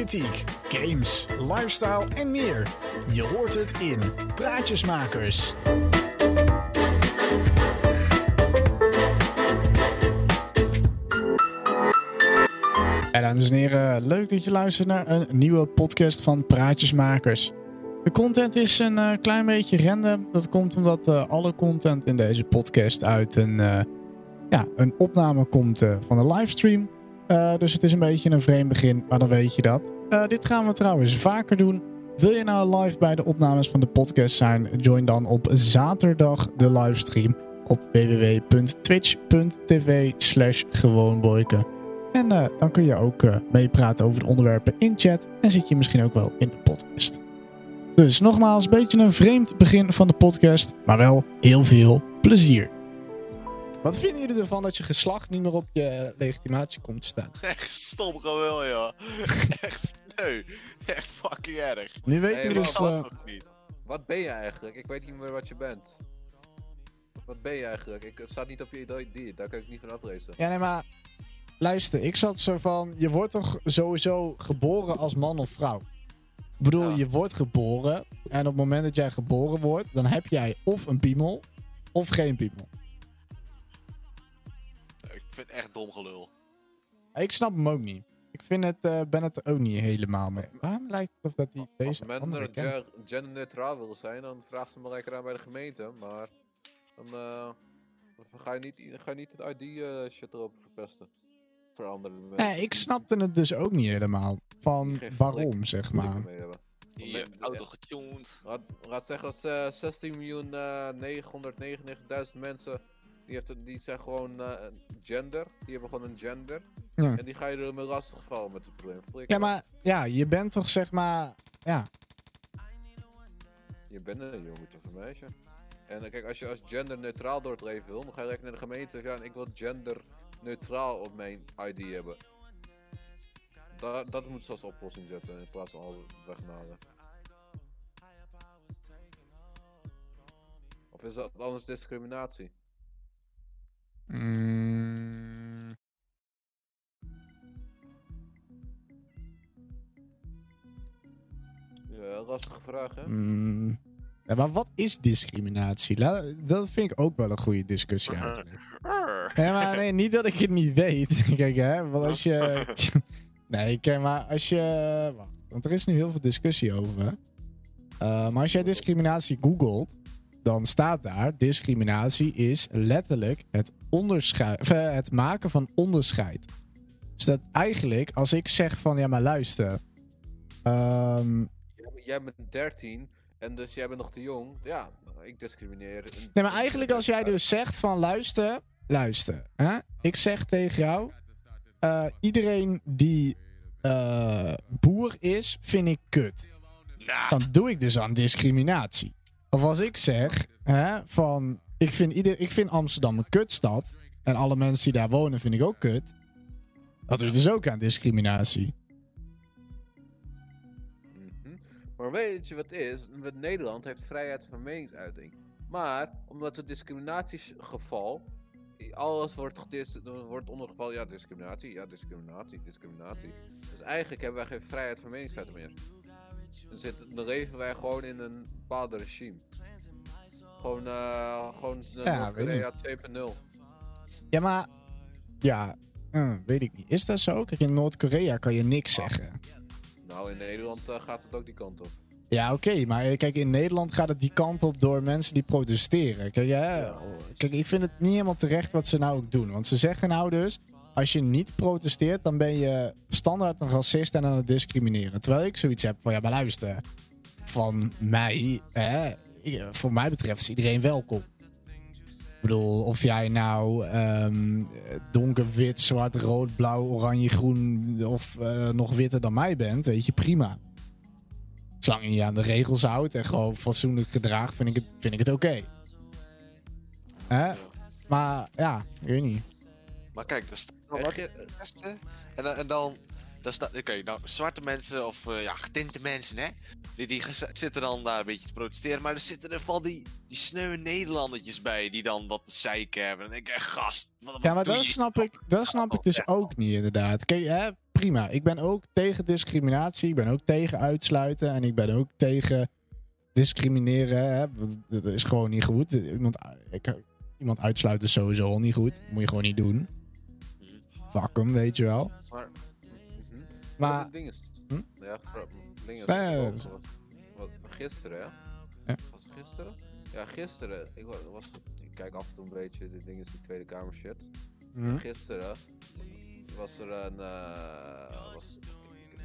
politiek, games, lifestyle en meer. Je hoort het in Praatjesmakers. Dames en heren, leuk dat je luistert naar een nieuwe podcast van Praatjesmakers. De content is een uh, klein beetje random. Dat komt omdat uh, alle content in deze podcast uit een, uh, ja, een opname komt van een livestream. Dus het is een beetje een vreemd begin, maar dan weet je dat. dit gaan we trouwens vaker doen. Wil je nou live bij de opnames van de podcast zijn? Join dan op zaterdag de livestream op www.twitch.tv slash. En dan kun je ook meepraten over de onderwerpen in chat en zit je misschien ook wel in de podcast. Dus nogmaals, een beetje een vreemd begin van de podcast, maar wel heel veel plezier. Wat vinden jullie ervan dat je geslacht niet meer op je legitimatie komt te staan? Echt stom gewoon, joh. Echt sneu. Echt fucking erg. Nu weet je dus... Uh... Wat ben je eigenlijk? Ik weet niet meer wat je bent. Wat ben je eigenlijk? Ik, het staat niet op je ID, daar kan ik niet van aflezen. Ja, nee, maar... Luister, ik zat zo van... Je wordt toch sowieso geboren als man of vrouw? Ik bedoel, je wordt geboren. En op het moment dat jij geboren wordt, dan heb jij of een piemel of geen piemel. Ik vind het echt dom gelul. Ik snap hem ook niet. Ik vind het, uh, ben het ook niet helemaal mee. Waarom lijkt het of dat die deze Als men genderneutraal wil zijn, dan vraagt ze maar lekker aan bij de gemeente. Maar dan, uh, dan ga, je niet, ga je niet het ID-shit uh, erop verpesten. Nee, ik snapte het dus ook niet helemaal. Van waarom, zeg maar. Hier, auto getuned. Laat zeggen als uh, 16 miljoen uh, 999.000 mensen. Die, heeft, die zijn gewoon uh, gender. Die hebben gewoon een gender. Ja. En die ga je er mee lastig vallen met het probleem. ja, maar ja, je bent toch zeg maar. Ja. Je bent een jongetje of een meisje. En kijk, als je als gender neutraal door het leven wil, dan ga je direct naar de gemeente gaan. Ik wil gender neutraal op mijn ID hebben. Da dat moet ze als oplossing zetten in plaats van alles wegnalen. Of is dat anders discriminatie? Mm. Ja, lastige vraag hè? Mm. Ja, maar wat is discriminatie? Dat vind ik ook wel een goede discussie eigenlijk. Nee, maar nee, niet dat ik het niet weet. Kijk, hè, want als je. Nee, kijk, maar als je. Wacht, want er is nu heel veel discussie over. Uh, maar als jij discriminatie googelt, dan staat daar: discriminatie is letterlijk het, onderscheid, het maken van onderscheid. Dus dat eigenlijk, als ik zeg van ja, maar luister. Um, jij bent 13 en dus jij bent nog te jong. Ja, ik discrimineer. Nee, maar eigenlijk als jij dus zegt van luister, luister. Hè? Ik zeg tegen jou, uh, iedereen die uh, boer is, vind ik kut. Nah. Dan doe ik dus aan discriminatie. Of als ik zeg, hè, van, ik vind, ieder, ik vind Amsterdam een kutstad. En alle mensen die daar wonen vind ik ook kut. Dat doe ik dus ook aan discriminatie. Mhm. Maar weet je wat het is? Nederland heeft vrijheid van meningsuiting. Maar omdat het discriminatiegeval alles wordt, wordt ondergevallen. Ja, discriminatie. Ja, discriminatie. Discriminatie. Dus eigenlijk hebben wij geen vrijheid van meningsuiting meer. Dan, zitten, dan leven wij gewoon in een bepaald regime. Gewoon, uh, gewoon ja, Noord-Korea 2.0. Ja, maar... Ja, uh, weet ik niet. Is dat zo? Kijk, in Noord-Korea kan je niks zeggen. Nou, in Nederland uh, gaat het ook die kant op. Ja, oké, maar eh, kijk, in Nederland gaat het die kant op door mensen die protesteren. Kijk, hè, kijk, ik vind het niet helemaal terecht wat ze nou ook doen. Want ze zeggen nou dus, als je niet protesteert, dan ben je standaard een racist en aan het discrimineren. Terwijl ik zoiets heb van, ja, maar luister, van mij, hè, voor mij betreft is iedereen welkom. Ik bedoel, of jij nou um, donker, wit, zwart, rood, blauw, oranje, groen of uh, nog witter dan mij bent, weet je, prima. Zolang je je aan de regels houdt en gewoon fatsoenlijk gedraagt, vind ik het, vind ik het oké. Maar ja, ik weet niet. Maar kijk, dus, en, dan, en dan oké, okay, nou, zwarte mensen of uh, ja, getinte mensen, hè? Die, die zitten dan daar een beetje te protesteren. Maar er zitten er van die, die sneuwe Nederlandertjes bij die dan wat te zeiken hebben. En ik denk, gast, wat, Ja, maar dat snap, ik, dat snap ik dus ook niet, inderdaad. Kijk, hè, prima. Ik ben ook tegen discriminatie. Ik ben ook tegen uitsluiten. En ik ben ook tegen discrimineren. Hè. Dat is gewoon niet goed. Iemand, ik, iemand uitsluiten is sowieso al niet goed. Moet je gewoon niet doen. Fuck hem, weet je wel. Maar, mhm. Maar het ding is, Hm? ja, het ding is Nee, wat, gisteren, hè? Ja. Was het gisteren? Ja, gisteren. Ik, wa- was, ik kijk af en toe een beetje de dingen die Tweede Kamer shit. hm, Gisteren was er een. eh was,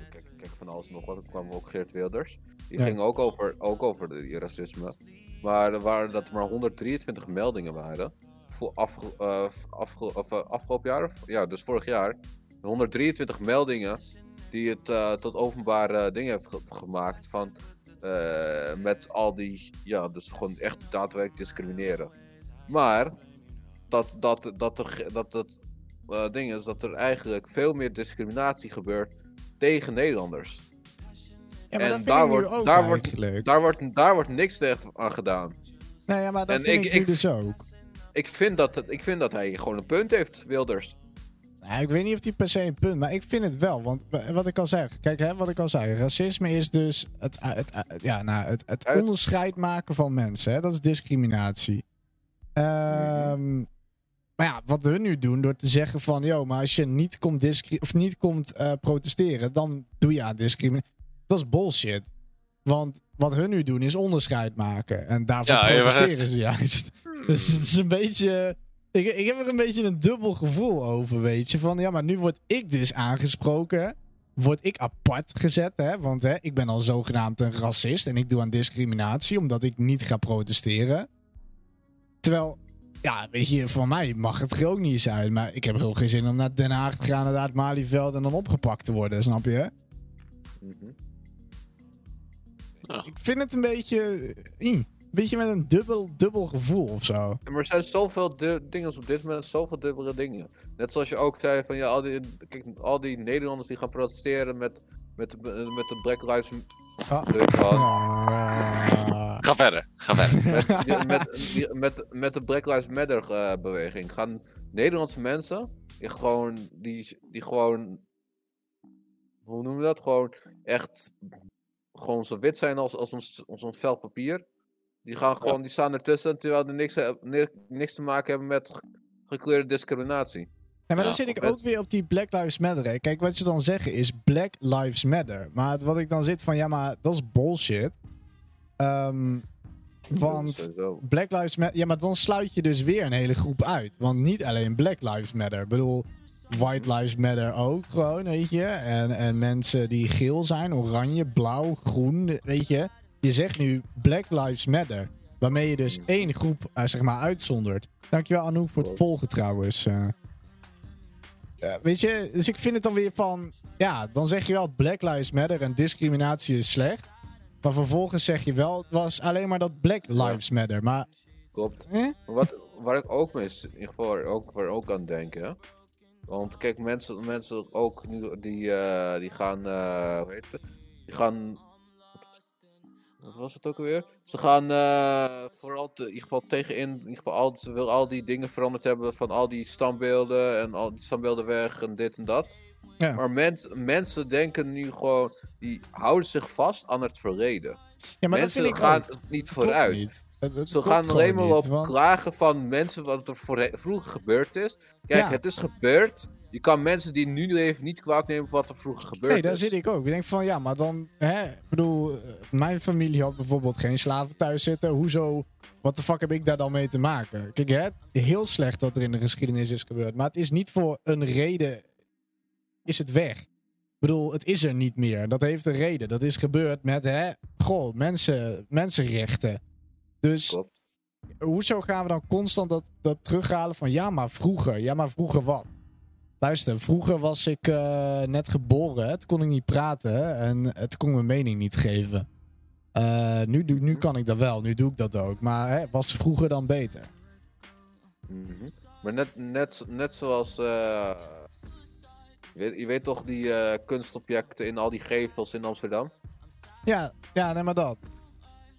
kijk, kijk, van alles nog wat. Er kwam ook Geert Wilders. Die Ja. ging ook over, ook over die racisme. Maar er waren dat er maar 123 meldingen waren. Voor afge, eh, afge, of, eh, afgelopen jaar? Of, ja, dus vorig jaar. 123 meldingen die het eh, tot openbare dingen heeft ge- gemaakt van. met al die. Ja, dus gewoon echt daadwerkelijk discrimineren. Maar dat, dat, dat er dat het ding is dat er eigenlijk veel meer discriminatie gebeurt tegen Nederlanders. Ja, maar En dat daar wordt- daar wordt-. Daar wordt, daar wordt niks tegen aan gedaan. Nee, ja, maar dat en vind ik- ik, ik- dus ook. Ik vind, dat, ik vind dat hij gewoon een punt heeft, Wilders. Nou, ik weet niet of die per se een punt, maar ik vind het wel. Want wa- wat ik al zeg, kijk, hè, wat ik al zei, racisme is dus het, het, het- ja, nou, het, het Uit- onderscheid maken van mensen. Hè? Dat is discriminatie. Ehm, Maar ja, wat hun nu doen door te zeggen van, yo, maar als je niet komt, discri- of niet komt eh, protesteren, dan doe je aan discriminatie. Dat is bullshit. Want wat hun nu doen is onderscheid maken. En daarvoor Ja, protesteren ze juist. Dus het is een beetje. Ik, ik heb er een beetje een dubbel gevoel over, weet je. Van ja, maar nu word ik dus aangesproken. Word ik apart gezet, hè? Want hè, ik ben al zogenaamd een racist. En ik doe aan discriminatie omdat ik niet ga protesteren. Terwijl, ja, weet je, van mij mag het er ook niet zijn. Maar ik heb gewoon geen zin om naar Den Haag te gaan, naar het Malieveld en dan opgepakt te worden, snap je? Mhm. Ik vind het een beetje. Een beetje met een dubbel, dubbel gevoel of zo. Maar er zijn zoveel dingen op dit moment, zoveel dubbele dingen. Net zoals je ook zei van ja, al die, kijk, al die Nederlanders die gaan protesteren met, met, de- met de Black Lives Ah. Leuk man. Ah. Ga verder, ga verder. met, met, met, met de Black Lives Matter eh, beweging gaan Nederlandse mensen die gewoon, die, die gewoon, hoe noemen we dat? Gewoon echt, gewoon zo wit zijn als, als, ons, als ons vel papier. Die gaan gewoon, die staan ertussen terwijl die niks, ni- niks te maken hebben met ge- gekleurde discriminatie. Ja, maar dan zit ik ook weer op die Black Lives Matter. Hè. Kijk, wat je dan zeggen is Black Lives Matter. Maar wat ik dan zit van, ja, maar dat is bullshit. Ehm, want. Black Lives Matter... Ja, maar dan sluit je dus weer een hele groep uit. Want niet alleen Black Lives Matter. Ik bedoel, White Lives Matter ook gewoon, weet je. En, en mensen die geel zijn, oranje, blauw, groen, weet je. Je zegt nu Black Lives Matter. Waarmee je dus één groep, eh, zeg maar, uitzondert. Dankjewel Anouk voor het volgen trouwens. eh. Weet je, dus ik vind het dan weer van... Ja, dan zeg je wel Black Lives Matter en discriminatie is slecht. Maar vervolgens zeg je wel, het was alleen maar dat Black Lives Matter. Maar, Klopt. eh? Wat, waar ik ook mis, in ieder geval ook, waar ook aan denk, hè. Want kijk, mensen, mensen ook nu, die, eh, die gaan, hoe heet het? Die gaan, wat was het ook alweer? Ze gaan eh, vooral te, in ieder geval tegenin, in ieder geval al, ze wil al die dingen veranderd hebben van al die standbeelden en al die standbeelden weg en dit en dat. Ja. Maar mens, mensen denken nu gewoon, die houden zich vast aan het verleden. Ja, maar mensen dat vind ik gaan ook. niet vooruit. niet. Ze gaan alleen maar op want- klagen van mensen wat er voor vroeger gebeurd is. Kijk, Ja. het is gebeurd. Je kan mensen die nu leven niet kwalijk nemen voor wat er vroeger gebeurd Nee, daar is. zit ik ook. Ik denk van ja, maar dan, hè, ik bedoel, eh, mijn familie had bijvoorbeeld geen slaven thuis zitten. Hoezo, wat de fuck heb ik daar dan mee te maken? Kijk, hè, heel slecht dat er in de geschiedenis is gebeurd. Maar het is niet voor een reden, is het weg. Ik bedoel, het is er niet meer. Dat heeft een reden. Dat is gebeurd met, hè, goh, mensen, mensenrechten. Dus Klopt. hoezo gaan we dan constant dat, dat terughalen van ja, maar vroeger. Ja, maar vroeger wat? Luister, vroeger was ik eh, net geboren. Het kon ik niet praten en het kon ik mijn mening niet geven. Eh, nu, doe, nu kan ik dat wel, nu doe ik dat ook. Maar hè, was vroeger dan beter? Mhm. Maar net, net, net zoals. eh, je, weet, je weet toch die eh, kunstobjecten in al die gevels in Amsterdam? Ja, ja nee, maar dat.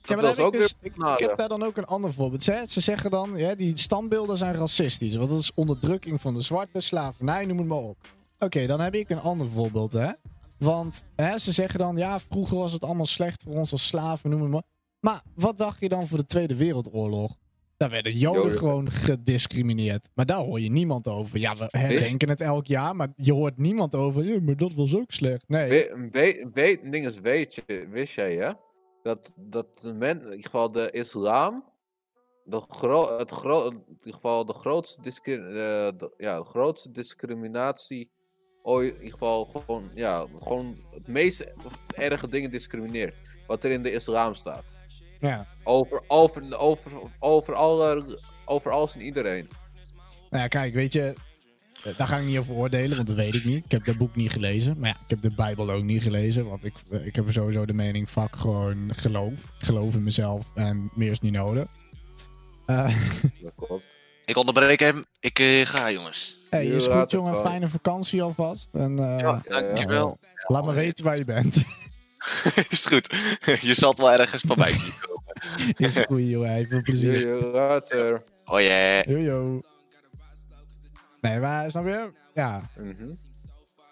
Ja, maar was ook ik, dus, ik, ik heb daar dan ook een ander voorbeeld. Ze, ze zeggen dan, ja, die standbeelden zijn racistisch. Want dat is onderdrukking van de zwarte, slavernij, noem het maar op. Oké, dan heb ik een ander voorbeeld, hè. Want hè, ze zeggen dan, ja, vroeger was het allemaal slecht voor ons als slaven, noem het maar. Maar wat dacht je dan voor de Tweede Wereldoorlog? Daar werden Joden Joden. gewoon gediscrimineerd. Maar daar hoor je niemand over. Ja, we herdenken het elk jaar, maar je hoort niemand over. Ja, maar dat was ook slecht. Nee. We, we, weet, ding is, weet je, wist jij hè? Dat, dat men, in ieder geval de islam, de gro het gro in ieder geval de grootste, discri eh, de, ja, de grootste discriminatie, ooit, in ieder geval gewoon, ja, gewoon het meest erge dingen discrimineert. Wat er in de islam staat. Ja. Over, over, over, over, alle, over alles en iedereen. Nou ja, kijk, weet je, daar ga ik niet over oordelen, want dat weet ik niet. Ik heb dat boek niet gelezen. Maar ja, ik heb de Bijbel ook niet gelezen, want ik, eh, ik heb sowieso de mening, fuck gewoon geloof. Ik geloof in mezelf en meer is niet nodig. Eh, Dat klopt. Ik onderbreek hem. Ik eh, ga, jongens. hey, is goed jongen, fijne vakantie alvast. En eh, Ja, dankjewel. laat me weten waar je bent. is goed. Je zal het wel ergens van mij zien komen. is goed jongen, veel plezier. Jullie later. Oh yeah. Yo yo. Nee, maar snap je? Ja.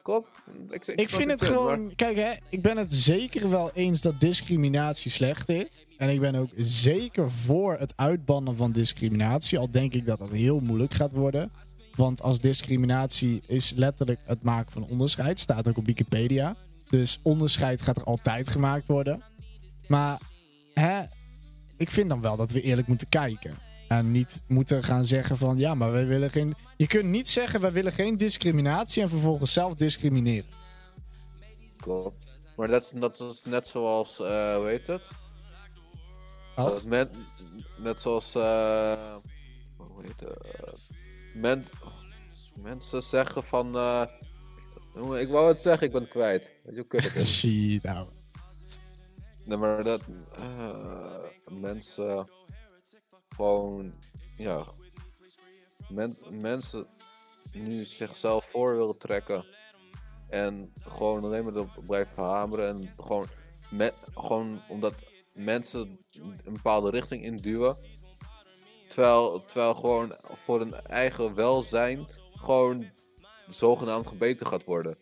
Klopt. Ik, vind het maar- gewoon. Kijk, hè, ik ben het zeker wel eens dat discriminatie slecht is. En ik ben ook zeker voor het uitbannen van discriminatie. Al denk ik dat dat heel moeilijk gaat worden. Want als discriminatie is letterlijk het maken van onderscheid. Staat ook op Wikipedia. Dus onderscheid gaat er altijd gemaakt worden. Maar hè, ik vind dan wel dat we eerlijk moeten kijken. En niet moeten gaan zeggen van ja, maar wij willen geen. Je kunt niet zeggen wij willen geen discriminatie en vervolgens zelf discrimineren. Klopt. Maar dat, is- dat is net zoals, eh hoe heet het? Oh. Dat men, net zoals, eh hoe heet het? Men, mensen zeggen van, eh jongen, ik wou het zeggen, ik ben kwijt. Weet je hoe kut het is? Shit, nou. nee, maar dat, mensen gewoon, ja, men, mensen nu zichzelf voor willen trekken en gewoon alleen maar erop blijven hameren en gewoon, me, gewoon omdat mensen een bepaalde richting induwen, terwijl, terwijl gewoon voor hun eigen welzijn gewoon zogenaamd gebeten gaat worden.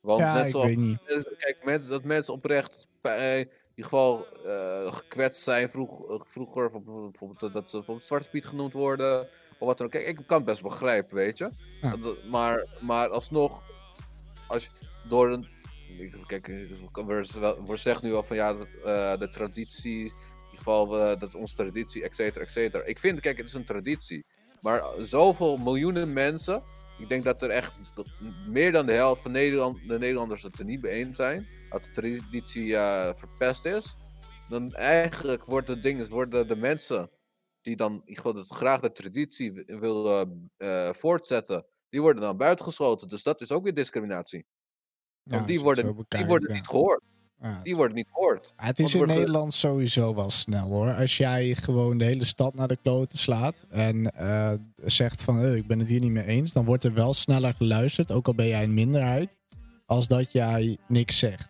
Want Ja, net ik zoals weet niet. mensen- kijk, mensen, dat mensen oprecht eh, in ieder geval eh, gekwetst zijn vroeg, eh, vroeger, bijvoorbeeld dat ze bijvoorbeeld Zwarte Piet genoemd worden, of wat dan ook. Kijk, ik kan het best begrijpen, weet je. Ja. Maar, maar alsnog, als je door een. Kijk, we zeggen nu al van ja, eh, de traditie, in ieder geval, dat is onze traditie, et cetera, et cetera. Ik vind, kijk, het is een traditie. Maar zoveel miljoenen mensen, ik denk dat er echt meer dan de helft van Nederland, de Nederlanders het er niet mee eens zijn, dat de traditie eh, verpest is. Dan eigenlijk wordt het ding, worden de mensen die dan geloof dat graag de traditie wi- willen eh, voortzetten, die worden dan buitengesloten. Dus dat is ook weer discriminatie. Ja, Want die als het worden, die worden ja. niet gehoord. Ja. Die worden niet gehoord. Het is in ge- Nederland sowieso wel snel hoor. Als jij gewoon de hele stad naar de kloten slaat en eh, zegt van "Eh, ik ben het hier niet mee eens, dan wordt er wel sneller geluisterd, ook al ben jij een minderheid, als dat jij niks zegt.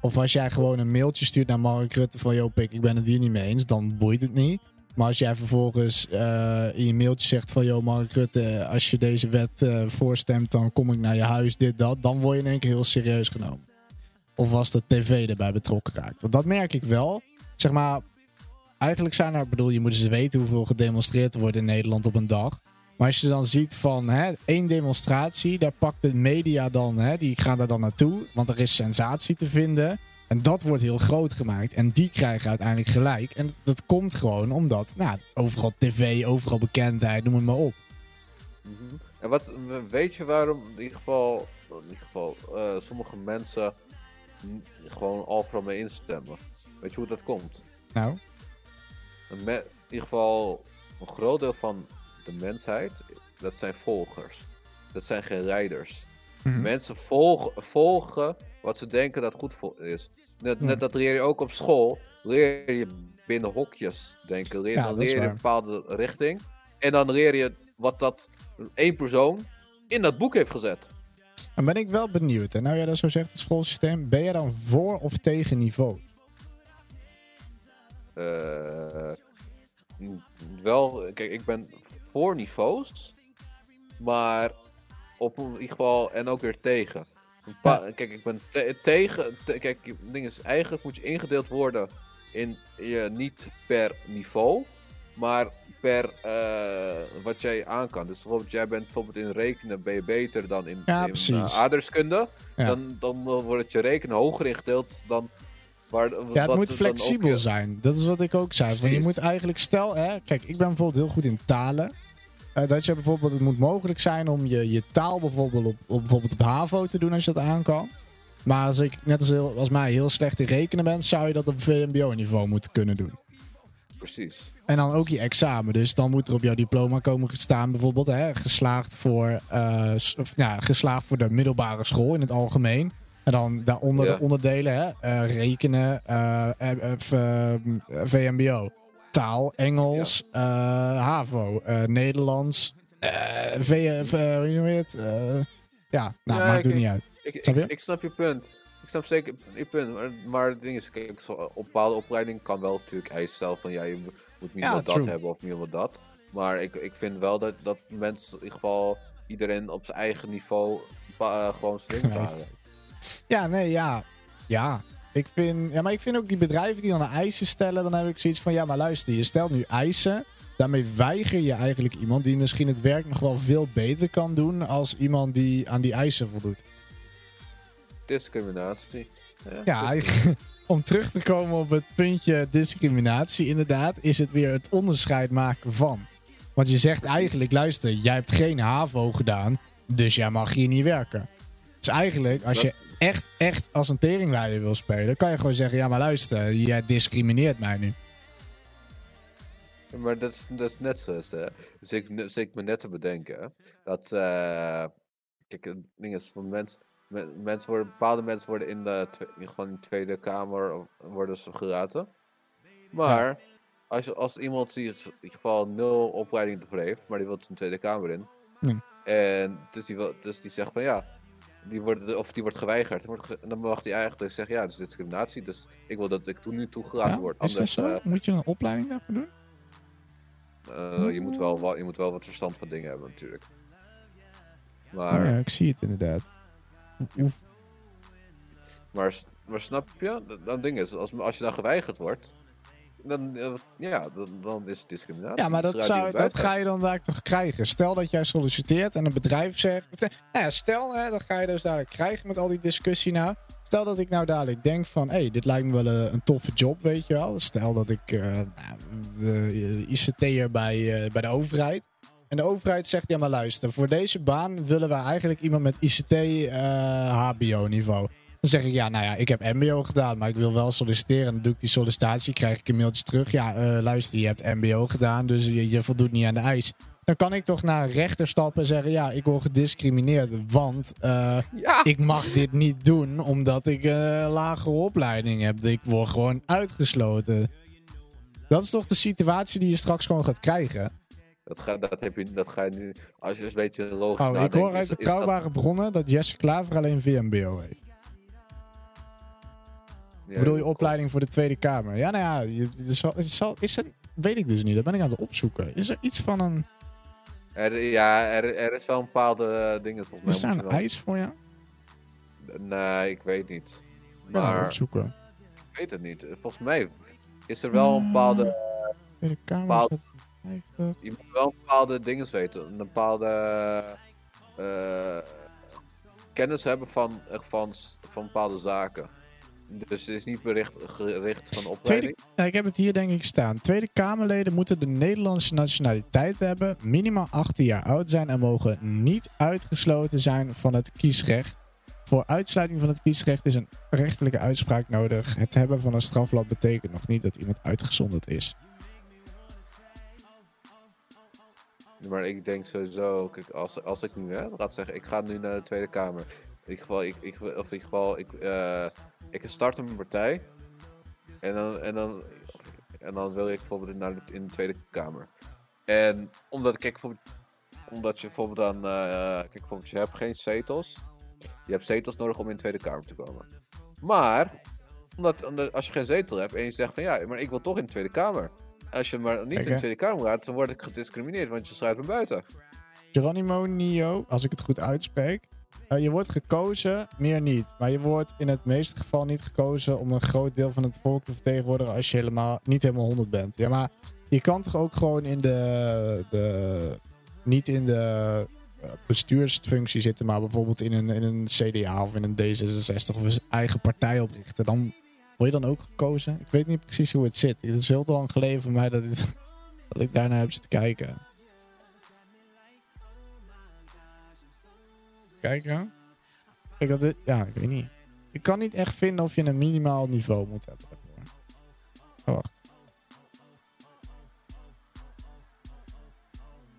Of als jij gewoon een mailtje stuurt naar Mark Rutte van yo pik, ik ben het hier niet mee eens, dan boeit het niet. Maar als jij vervolgens eh, in je mailtje zegt van yo Mark Rutte, als je deze wet eh, voorstemt, dan kom ik naar je huis, dit, dat, dan word je in één keer heel serieus genomen. Of als de tv erbij betrokken raakt. Want dat merk ik wel. Zeg maar, eigenlijk zijn er, bedoel, je moet eens weten hoeveel gedemonstreerd er wordt in Nederland op een dag. Maar als je dan ziet van hè, één demonstratie, daar pakt de media dan, hè, die gaan daar dan naartoe. Want er is sensatie te vinden. En dat wordt heel groot gemaakt. En die krijgen uiteindelijk gelijk. En dat komt gewoon omdat, nou, overal tv, overal bekendheid, noem het maar op. Mhm. En wat, weet je waarom in ieder geval, in ieder geval eh, sommige mensen gewoon overal mee instemmen? Weet je hoe dat komt? Nou, in ieder geval een groot deel van de mensheid, dat zijn volgers. Dat zijn geen rijders. mhm. Mensen volgen, volgen wat ze denken dat goed voor is. Net, Ja. net dat leer je ook op school. Leer je binnen hokjes denken. Leer, Ja, dan leer je een bepaalde richting. En dan leer je wat dat één persoon in dat boek heeft gezet. dan ben ik wel benieuwd. En nou jij dat zo zegt, het schoolsysteem, ben jij dan voor of tegen niveau? Eh, wel, kijk, ik ben voor niveaus. Maar op in ieder geval en ook weer tegen. Kijk, ik ben te- tegen. te- kijk, ding is, eigenlijk moet je ingedeeld worden in je niet per niveau, maar per eh, wat jij aan kan. Dus bijvoorbeeld, jij bent bijvoorbeeld in rekenen ben je beter dan in, Ja, in eh, aardrijkskunde. Ja. Dan, dan wordt je rekenen hoger ingedeeld dan. Ja, het moet ook flexibel zijn. Dat is wat ik ook zei. Van, je moet eigenlijk, stel, hè, kijk, ik ben bijvoorbeeld heel goed in talen. Eh, dat je bijvoorbeeld, het moet mogelijk zijn om je, je taal bijvoorbeeld op, op, bijvoorbeeld op HAVO te doen als je dat aan kan. Maar als ik net als, heel, als mij heel slecht in rekenen ben, zou je dat op VMBO-niveau moeten kunnen doen. Precies. En dan ook je examen. Dus dan moet er op jouw diploma komen staan bijvoorbeeld hè, geslaagd, voor, eh, of, ja, geslaagd voor de middelbare school in het algemeen. En dan daaronder Ja. de onderdelen, hè, eh, rekenen, eh, eh, VMBO, taal, Engels, HAVO, Nederlands, v, hoe noem je het? Ja, nou, Ja, maakt het niet uit. Ik, Snap je? ik snap je punt. Ik snap zeker je punt. Maar, maar het ding is, kijk, zo, op bepaalde opleiding kan wel natuurlijk eisen stellen van ja, je mo- moet minimaal Ja, dat true. hebben of minimaal dat. Maar ik, ik vind wel dat, dat mensen in ieder geval iedereen op zijn eigen niveau gewoon Nice. halen. Ja, nee, ja. Ja. Ik vind, ja, maar ik vind ook die bedrijven die dan eisen stellen, dan heb ik zoiets van, ja, maar luister, je stelt nu eisen. Daarmee weiger je eigenlijk iemand die misschien het werk nog wel veel beter kan doen als iemand die aan die eisen voldoet. Discriminatie. Ja, dus- om terug te komen op het puntje discriminatie, inderdaad, is het weer het onderscheid maken van. Want je zegt eigenlijk, luister, jij hebt geen HAVO gedaan, dus jij mag hier niet werken. Dus eigenlijk, als je echt, echt als een teringleider wil spelen, kan je gewoon zeggen, ja maar luister, jij discrimineert mij nu. Maar dat is, dat is net zo. Hè? Dus ik, dus ik me net te bedenken dat. eh, kijk, het ding is van mensen. Mensen worden, bepaalde mensen worden in de, in gewoon in de Tweede Kamer of- worden ze gelaten. Maar als, je, als iemand die in ieder geval nul opleiding ervoor heeft, maar die wil de Tweede Kamer in. En dus die, wil, dus die zegt van ja, die wordt, of die wordt geweigerd. Dan, mag hij eigenlijk zeggen ja, dat is discriminatie. Dus ik wil dat ik toen nu toegelaten Ja, word. is dat zo? eh, Moet je een opleiding daarvoor doen? eh, je, moet wel, je moet wel wat verstand van dingen hebben natuurlijk. Maar, ja, ik zie het inderdaad. maar snap je? Dat, dat ding is, als, als je dan geweigerd wordt, dan, eh, ja, dan, dan is het discriminatie. Ja, maar dat, zou, dat ga je dan daar toch krijgen. Stel dat jij solliciteert en een bedrijf zegt... eh, Nou ja, stel, hè, dat ga je dus dadelijk krijgen met al die discussie nou. Stel dat ik nou dadelijk denk van... Hé, hey, dit lijkt me wel een, een toffe job, weet je wel. Stel dat ik uh, nou, ICT'er bij, uh, bij de overheid... En de overheid zegt, ja maar luister, voor deze baan willen we eigenlijk iemand met ICT uh, HBO-niveau. Dan zeg ik, ja, nou ja, ik heb MBO gedaan, maar ik wil wel solliciteren. En dan doe ik die sollicitatie, krijg ik een mailtje terug. Ja, uh, luister, je hebt MBO gedaan, dus je, je voldoet niet aan de eis. Dan kan ik toch naar een rechter stappen en zeggen, ja, ik word gediscrimineerd, want uh, ja. ik mag dit niet doen omdat ik een uh, lagere opleiding heb. Ik word gewoon uitgesloten. Dat is toch de situatie die je straks gewoon gaat krijgen? Dat ga, dat, heb je, dat ga je nu, als je dus een beetje logisch oh, nadenkt... Ik hoor uit betrouwbare dat- bronnen dat Jesse Klaver alleen VMBO heeft. Ja, bedoel je opleiding voor de Tweede Kamer? Ja, nou ja, je, je zal, je zal, is er, weet ik dus niet. Dat ben ik aan het opzoeken. Is er iets van een... Er, ja, er, er is wel een bepaalde eh, dingen volgens mij. Is daar een wel- eis voor jou? Nee, ik weet niet. Maar opzoeken. ik weet het niet. Volgens mij is er wel een bepaalde... Tweede Kamer bepaald- is dat 50. Je moet wel bepaalde dingen weten. Een bepaalde eh, kennis hebben van, van, van bepaalde zaken. Dus het is niet bericht, gericht van opleiding. Ja, ik heb het hier denk ik staan. Tweede Kamerleden moeten de Nederlandse nationaliteit hebben, minimaal 18 jaar oud zijn en mogen niet uitgesloten zijn van het kiesrecht. Voor uitsluiting van het kiesrecht is een rechterlijke uitspraak nodig. Het hebben van een strafblad betekent nog niet dat iemand uitgezonderd is. Maar ik denk sowieso, kijk, als, als ik nu, hè, laat zeggen, ik ga nu naar de Tweede Kamer. In ieder geval, ik, ik, of in ieder geval, ik, eh, ik start een partij. En dan, en dan, en dan wil ik bijvoorbeeld naar de, in de Tweede Kamer. En omdat, kijk, bijvoorbeeld, omdat je bijvoorbeeld dan, eh, kijk, bijvoorbeeld, je hebt geen zetels. Je hebt zetels nodig om in de Tweede Kamer te komen. Maar, omdat, omdat als je geen zetel hebt en je zegt van ja, maar ik wil toch in de Tweede Kamer. Als je maar niet Kijk, in de. Tweede Kamer gaat, dan word ik gediscrimineerd, want je sluit me buiten. Geronimo Nio, als ik het goed uitspreek. Eh, je wordt gekozen, meer niet. Maar je wordt in het meeste geval niet gekozen om een groot deel van het volk te vertegenwoordigen als je helemaal, niet helemaal 100 bent. Ja, maar je kan toch ook gewoon in de, de niet in de eh, bestuursfunctie zitten, maar bijvoorbeeld in een, in een CDA of in een D66 of een eigen partij oprichten. Dan word je dan ook gekozen. Ik weet niet precies hoe het zit. Het is heel te lang geleden voor mij dat, dit- dat ik daarnaar heb zitten kijken. Kijken. Ik had dit, ja, ik weet niet. Ik kan niet echt vinden of je een minimaal niveau moet hebben. Oh, wacht.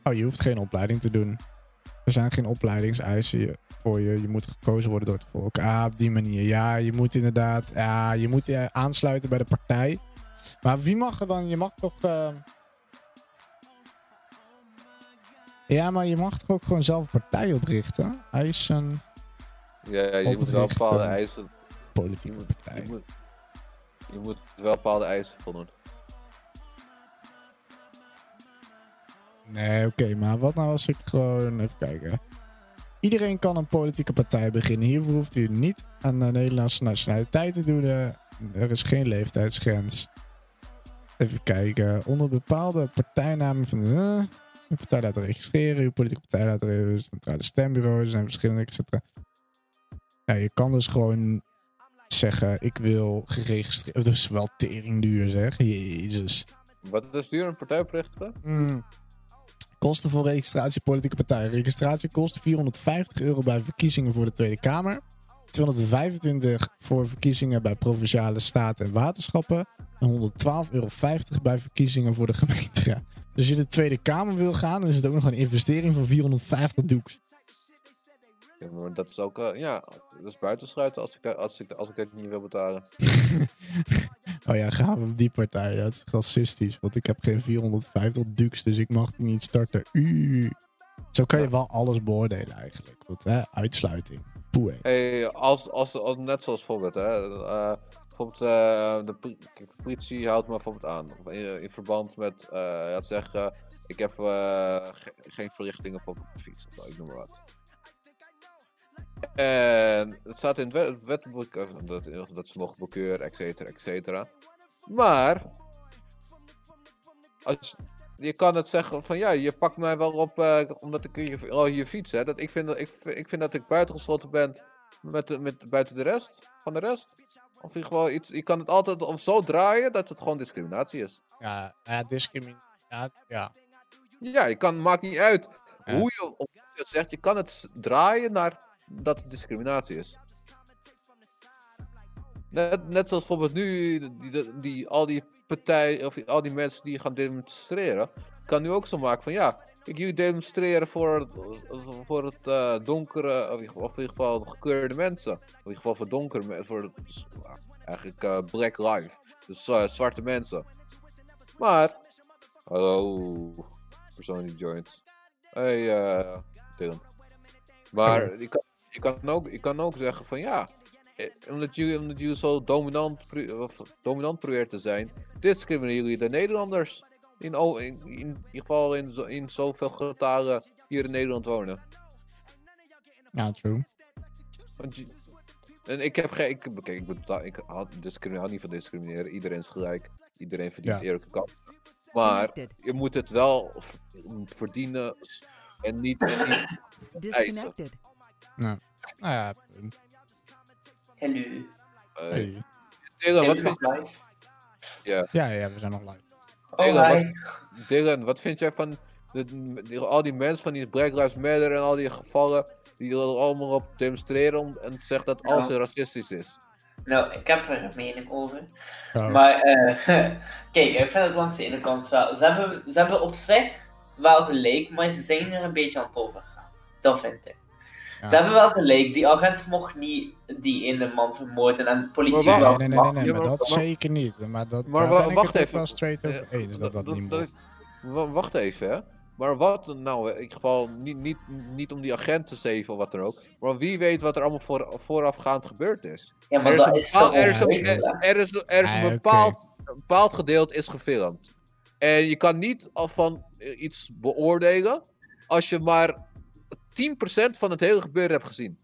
Oh, je hoeft geen opleiding te doen. Er zijn geen opleidingseisen voor je. Je moet gekozen worden door het volk. Ah, op die manier. Ja, je moet inderdaad. Ja, je moet je aansluiten bij de partij. Maar wie mag er dan? Je mag toch. eh, Ja, maar je mag toch ook gewoon zelf een partij oprichten? Eisen, Ja, ja, je moet wel bepaalde eisen. Je politieke moet, partij. je, moet, je moet wel bepaalde eisen voldoen. Nee, oké, maar wat nou als ik gewoon even kijken. Iedereen kan een politieke partij beginnen. Hiervoor hoeft u niet aan de Nederlandse nationaliteit te doen. eh, Er is geen leeftijdsgrens. Even kijken. Onder bepaalde partijnamen van uw partij laten registreren. Uw politieke partij laten registreren. Centrale stembureaus. Er zijn verschillende, et cetera. Ja, je kan dus gewoon zeggen: Ik wil geregistreerd. Dat is wel tering duur, zeg. Jezus. Wat is duur een partij oprichten? Hmm. Kosten voor registratie politieke partij. Registratie kost 450 euro bij verkiezingen voor de Tweede Kamer. 225 voor verkiezingen bij provinciale staten en waterschappen. En 112,50 euro bij verkiezingen voor de gemeenteraad. Dus als je de Tweede Kamer wil gaan, dan is het ook nog een investering van 450 doeks. Ja, maar dat is ook, eh, ja, dat is buitenschuiten als ik, als, ik, als ik het niet wil betalen. Oh ja, gaan we op die partij. Ja, het is racistisch, want ik heb geen 450 duks, dus ik mag niet starten. U. Zo kan je wel alles beoordelen eigenlijk. Want, hè, uitsluiting. Poeh. Hey, als, als, als, net zoals voorbeeld, hè. eh, bijvoorbeeld, eh, de, politie houdt me bijvoorbeeld aan. In, in verband met, eh zeggen, ik heb eh, ge- geen verrichtingen op de fiets of zo, ik noem maar wat. En het staat in het wet- het wetboek eh, dat, dat ze mogen bekeuren, et cetera, et cetera. Maar, als, je kan het zeggen van ja, je pakt mij wel op eh, omdat ik je, oh, je fiets. Hè? Dat ik, vind dat, ik, ik vind dat ik buitengesloten ben met, met, buiten de rest, van de rest. Of in geval iets, je kan het altijd of zo draaien dat het gewoon discriminatie is. Ja, ja discriminatie. Ja, ja. Je kan, maakt niet uit Ja. hoe je, of hoe je het zegt, je kan het draaien naar dat het discriminatie is. Net, net zoals bijvoorbeeld nu, die, die, die- al die partijen, of al die mensen die gaan demonstreren, kan nu ook zo maken van ja, kijk, jullie demonstreren voor het, voor het eh, donkere, of in, ieder geval- gekleurde mensen. Of in ieder geval voor donkere mensen, voor dus, ja, eigenlijk eh, black life, dus eh, zwarte mensen. Maar, hallo, persoon die joint. Hey, eh, Dylan. Maar je, kan, je, kan ook, je kan ook zeggen van ja, eh, omdat jullie, omdat jullie zo dominant, of dominant probeert te zijn, discrimineren jullie de Nederlanders. In, in, in, ieder geval in, zo, in zoveel getalen hier in Nederland wonen. ja, true. Want je- en ik heb geen. Ik, kijk, ik, ik had niet van discrimineren. Iedereen is gelijk. Iedereen verdient Ja. eerlijke kansen. Maar je moet het wel verdienen en niet. Disconnected. Nou ja, punt. Hallo. eh, Hey. Dylan, wat vind, nog live? Ja, ja, we zijn nog live. Dylan, Oh, wat, hi. Dylan, wat vind jij van de, die- al die mensen van die Black Lives Matter en al die gevallen die er allemaal op demonstreren om, en zegt dat alles Ja. racistisch is? Nou, ik heb er een mening over. Oh. Maar, eh, kijk, ik vind het langs de ene kant wel. Ze hebben, ze hebben op zich wel gelijk, maar ze zijn er een beetje aan het overgaan. Dat vind ik. Ja. Ze hebben wel gelijk, die agent mocht niet die ene man vermoorden en de politie Maar wel. Nee, nee, nee, nee, nee, Ja, maar dat maar- zeker niet. Maar, dat, Maar ben wacht even. wel straight over eens dat dat niet dat Wacht even, hè. Maar wat, nou, in ieder geval, niet, niet, niet om die agent te zeven of wat dan ook. Maar wie weet wat er allemaal voor, voorafgaand gebeurd is. Ja, maar Er is dat is bepaald, er is een, er is, er is Ah, een oké. bepaald, een bepaald gedeelte is gefilmd. En je kan niet al van eh, iets beoordelen als je maar 10% van het hele gebeuren hebt gezien.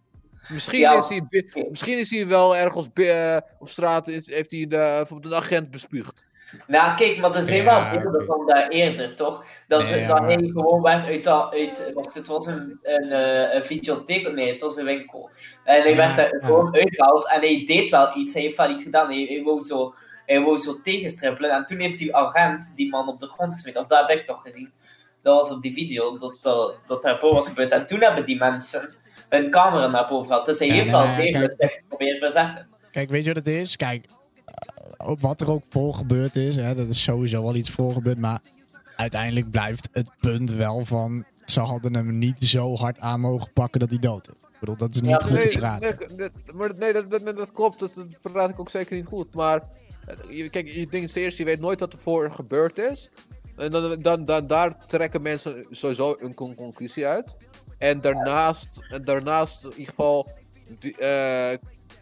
Misschien, Ja, is, hij, misschien is hij wel ergens eh, op straat, is, heeft hij de, bijvoorbeeld een agent bespuugd. Nou, kijk, maar er zijn Ja, wel beelden van daar eerder, toch? Dat, Nee, dat maar- hij gewoon werd uit, dat- uit wacht, het was een, een, eh, een videotheek, nee, het was een winkel. En hij Ja, werd daar ja. gewoon uitgehaald en hij deed wel iets, hij heeft wel iets gedaan, hij, hij wou zo, hij wou zo tegenstrippelen en toen heeft die agent die man op de grond gesmeten, of dat heb ik toch gezien. Dat was op die video, dat, dat, dat daarvoor was gebeurd. En toen hebben die mensen hun camera naar boven gehad. Dus hij heeft wel degelijk proberen verzetten. Kijk, weet je wat het is? Kijk, eh, wat er ook voor gebeurd is, hè, dat is sowieso wel iets voor gebeurd. Maar uiteindelijk blijft het punt wel van... Ze hadden hem niet zo hard aan mogen pakken dat hij dood is. Ik bedoel, dat is niet Ja, goed te nee, praten. nee, nee, maar nee, dat, dat, dat klopt, dat, dat praat ik ook zeker niet goed. Maar eh, je- kijk, je denkt eerst, je weet nooit wat er voor gebeurd is. En dan, dan, dan, daar trekken mensen sowieso een con- conclusie uit. En daarnaast, en daarnaast in ieder geval, die, eh,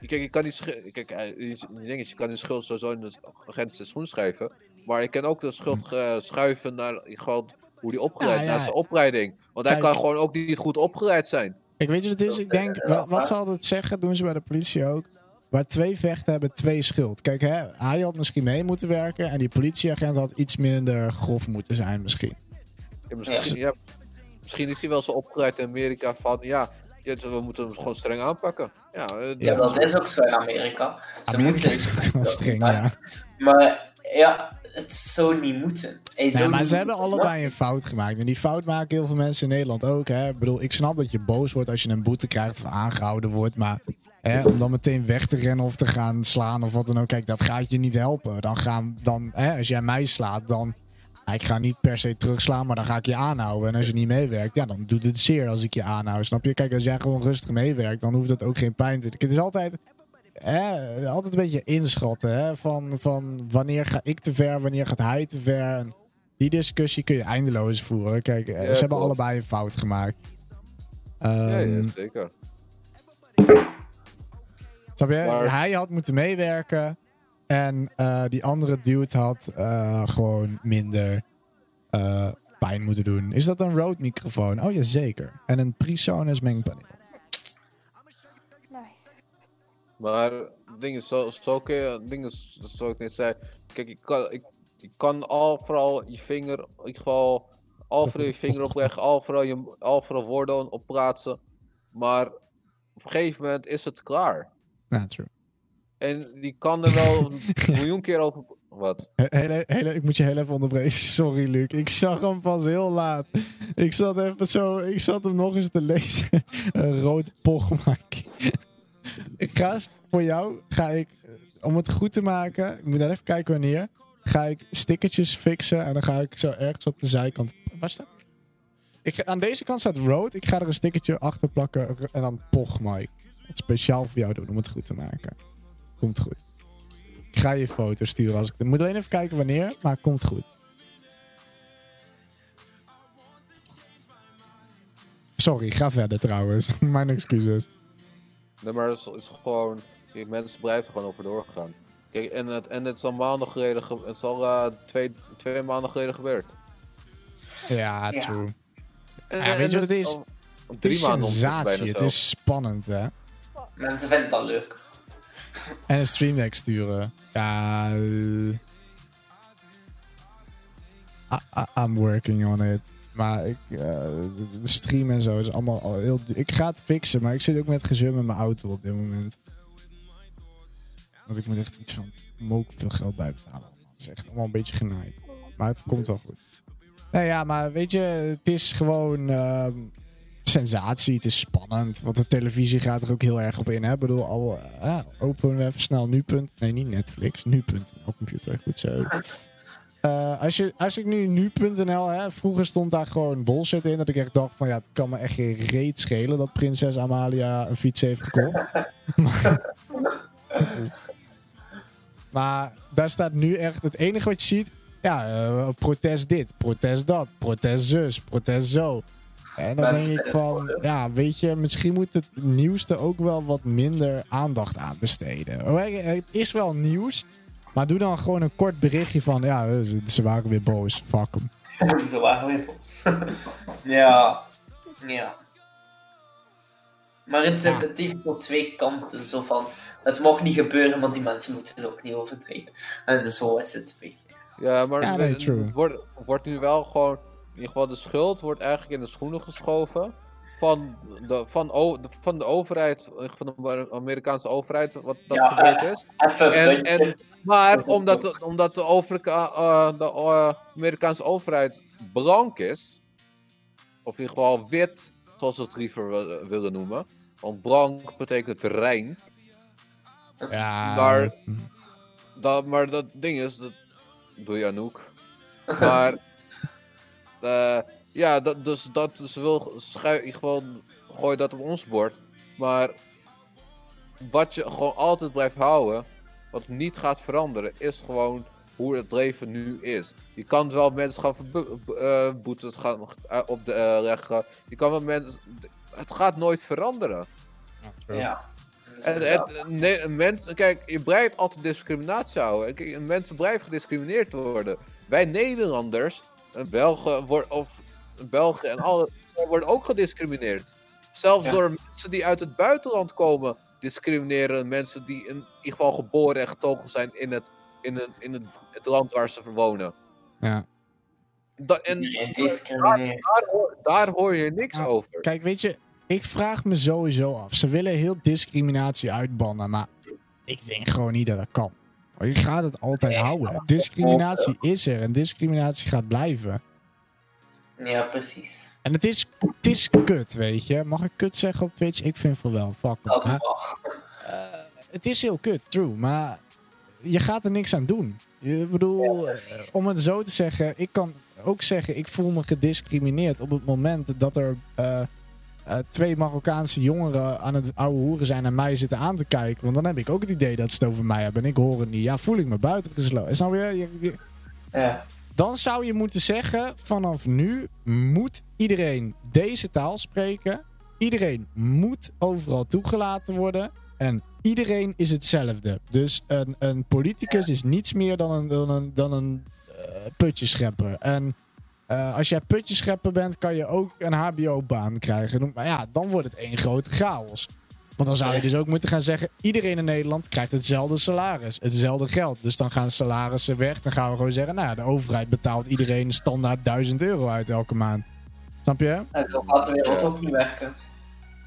kijk, je kan kijk, eh, je, je kan die schuld sowieso in de agent zijn schoen schuiven. Maar je kan ook de schuld eh, schuiven naar in ieder geval hoe die opgeleid, Ja, ja. naar zijn opleiding. Want hij Kijk. kan gewoon ook niet goed opgeleid zijn. Kijk, weet je wat het is? Ik denk, wat, wat ze altijd zeggen, doen ze bij de politie ook. Waar twee vechten hebben twee schuld. Kijk, hè, hij had misschien mee moeten werken. En die politieagent had iets minder grof moeten zijn, misschien. Ja, misschien, ja. misschien is hij wel zo opgeleid in Amerika van ja, we moeten hem gewoon streng aanpakken. Ja, eh, Ja, dat is ook zo in Amerika. Ze Amerika moeten- is wel streng, ja. Maar ja, het zou niet moeten. Nee, maar niet ze hebben allebei een fout gemaakt. En die fout maken heel veel mensen in Nederland ook. Hè. Ik bedoel, ik snap dat je boos wordt als je een boete krijgt of aangehouden wordt. Maar hè, om dan meteen weg te rennen of te gaan slaan of wat dan ook. Kijk, dat gaat je niet helpen. Dan gaan, dan, hè, als jij mij slaat, dan... Ik ga niet per se terugslaan, maar dan ga ik je aanhouden. En als je niet meewerkt, ja, dan doet het zeer als ik je aanhoud. Snap je? Kijk, als jij gewoon rustig meewerkt, dan hoeft dat ook geen pijn te doen. Het is altijd, hè, altijd een beetje inschatten. Hè, van, van wanneer ga ik te ver, wanneer gaat hij te ver. En die discussie kun je eindeloos voeren. Kijk, eh, Ja, ze hebben allebei een fout gemaakt. ja, ja, Ehm, zeker. Snap je? Maar- Hij had moeten meewerken. En eh, die andere dude had eh, gewoon minder eh, pijn moeten doen. Is dat een Rode microfoon? Oh ja, zeker. En een PreSonus mengpaneel. Nice. Maar dingen zo, zo kun je, dingen z- zoals ik net zei. Kijk, ik kan, ik, je kan al vooral je vinger, in ieder geval, al vooral je vinger opleggen, al vooral, je, al vooral woorden opplaatsen. Maar op een gegeven moment is het klaar. Ja, true. En die kan er wel een miljoen keer over. Wat? He- Hele, hele, ik moet je heel even onderbreken. Sorry, Luc. Ik zag hem pas heel laat. Ik zat even zo. Ik zat hem nog eens te lezen. Een rood pochmak. ik ga voor jou. Ga ik, eh, om het goed te maken. Ik moet even kijken wanneer. Ga ik stickertjes fixen. En dan ga ik zo ergens op de zijkant. Waar staat? Ik, aan deze kant staat rood. Ik ga er een stickertje achter plakken. En dan pochmak. Het speciaal voor jou doen om het goed te maken. Komt goed. Ik ga je foto sturen als ik. Ik moet alleen even kijken wanneer, maar komt goed. Sorry, ga verder trouwens. Mijn excuses. Nee, maar het is, is gewoon. Kijk, mensen blijven gewoon over doorgaan. Kijk, en het, en het is al maanden geleden. ge- Het is al eh, twee, twee maanden geleden gebeurd. Ja, Ja. true. En, Ja, weet je wat het is? Het drie is sensatie. Het is spannend, hè? Mensen vinden het al leuk. En een stream sturen. Ja. eh, I- I'm working on it. Maar ik, eh, de stream en zo is allemaal al heel. Ik ga het fixen, maar ik zit ook met gezeur met mijn auto op dit moment. Want ik moet echt iets van mook veel geld bijbetalen. Het is echt allemaal een beetje genaaid. Maar het komt wel goed. Nee, ja, maar weet je, het is gewoon ehm, sensatie. Het is spannend. Want de televisie gaat er ook heel erg op in. Hè? Ik bedoel, al eh, openen we even snel nu.nl. Nee, niet Netflix. Nu.nl computer. Goed zo. Eh, als, je, als ik nu nu.nl, hè, vroeger stond daar gewoon bullshit in. Dat ik echt dacht van ja, het kan me echt geen reet schelen dat prinses Amalia een fiets heeft gekocht. maar, maar daar staat nu echt het enige wat je ziet. Ja, eh, protest dit, protest dat, protest zus, protest zo. En dan denk ik van, ja, weet je, misschien moet het nieuwste ook wel wat minder aandacht aan besteden. Oh, Het is wel nieuws, maar doe dan gewoon een kort berichtje van, ja, ze, ze waren weer boos, fuck 'em. Zo waren we boos. ja. Ja. Maar het, het heeft zo twee kanten. Zo van, het mag niet gebeuren, maar die mensen moeten het ook niet overdrijven. En dus zo is het een beetje. Ja, maar Ja, nee, het wordt, wordt nu wel gewoon, in ieder geval de schuld wordt eigenlijk in de schoenen geschoven van de, van, o, de- van de overheid, van de Amerikaanse overheid, wat dat Ja, gebeurd is. Een En, maar omdat, de- omdat de, eh, de eh, Amerikaanse overheid blank is, of in ieder geval wit, zoals ze het liever wil- willen noemen, want blank betekent rein. Ja, Maar-. Dat, maar dat ding is, dat doe je Anouk. Maar, eh, ja, dat, dus dat ze wil schui, in ieder geval gooi dat op ons bord. Maar wat je gewoon altijd blijft houden, wat niet gaat veranderen, is gewoon hoe het leven nu is. Je kan wel mensen gaan eh, boetes gaan eh, op de eh, leggen. Je kan wel mensen. Het gaat nooit veranderen. Ja. En, het, nee, mensen, kijk, je blijft altijd discriminatie houden. Kijk, mensen blijven gediscrimineerd worden. Wij Nederlanders, Belgen, word, of Belgen en alle worden ook gediscrimineerd. Zelfs Ja. door mensen die uit het buitenland komen, discrimineren mensen die in ieder geval geboren en getogen zijn in het, in het, in het, het land waar ze wonen. ja. Da- en daar, hoor- daar hoor je niks Ja. over. Kijk, weet je, ik vraag me sowieso af. Ze willen heel discriminatie uitbannen, maar ik denk gewoon niet dat dat kan. Maar je gaat het altijd houden. Discriminatie is er en discriminatie gaat blijven. Ja, precies. En het is, het is kut, weet je. Mag ik kut zeggen op Twitch? Ik vind van wel. Fuck it. Eh, het is heel kut, true. Maar je gaat er niks aan doen. Ik bedoel, Ja, eh, om het zo te zeggen, ik kan ook zeggen, ik voel me gediscrimineerd op het moment dat er eh, eh, twee Marokkaanse jongeren aan het oude hoeren zijn en mij zitten aan te kijken. Want dan heb ik ook het idee dat ze het over mij hebben en ik hoor het niet. Ja, voel ik me buitengesloten. Je- je- Ja. Dan zou je moeten zeggen, vanaf nu moet iedereen deze taal spreken. Iedereen moet overal toegelaten worden. En iedereen is hetzelfde. Dus een, een politicus is niets meer dan een, dan een, dan een eh, putjeschepper. En eh, als jij putjeschepper bent, kan je ook een hbo-baan krijgen. Maar ja, dan wordt het één grote chaos. Want dan zou je dus ook moeten gaan zeggen: iedereen in Nederland krijgt hetzelfde salaris, hetzelfde geld. Dus dan gaan salarissen weg. Dan gaan we gewoon zeggen: nou de overheid betaalt iedereen standaard 1000 euro uit elke maand. Snap je? Zo gaat de wereld ook niet werken.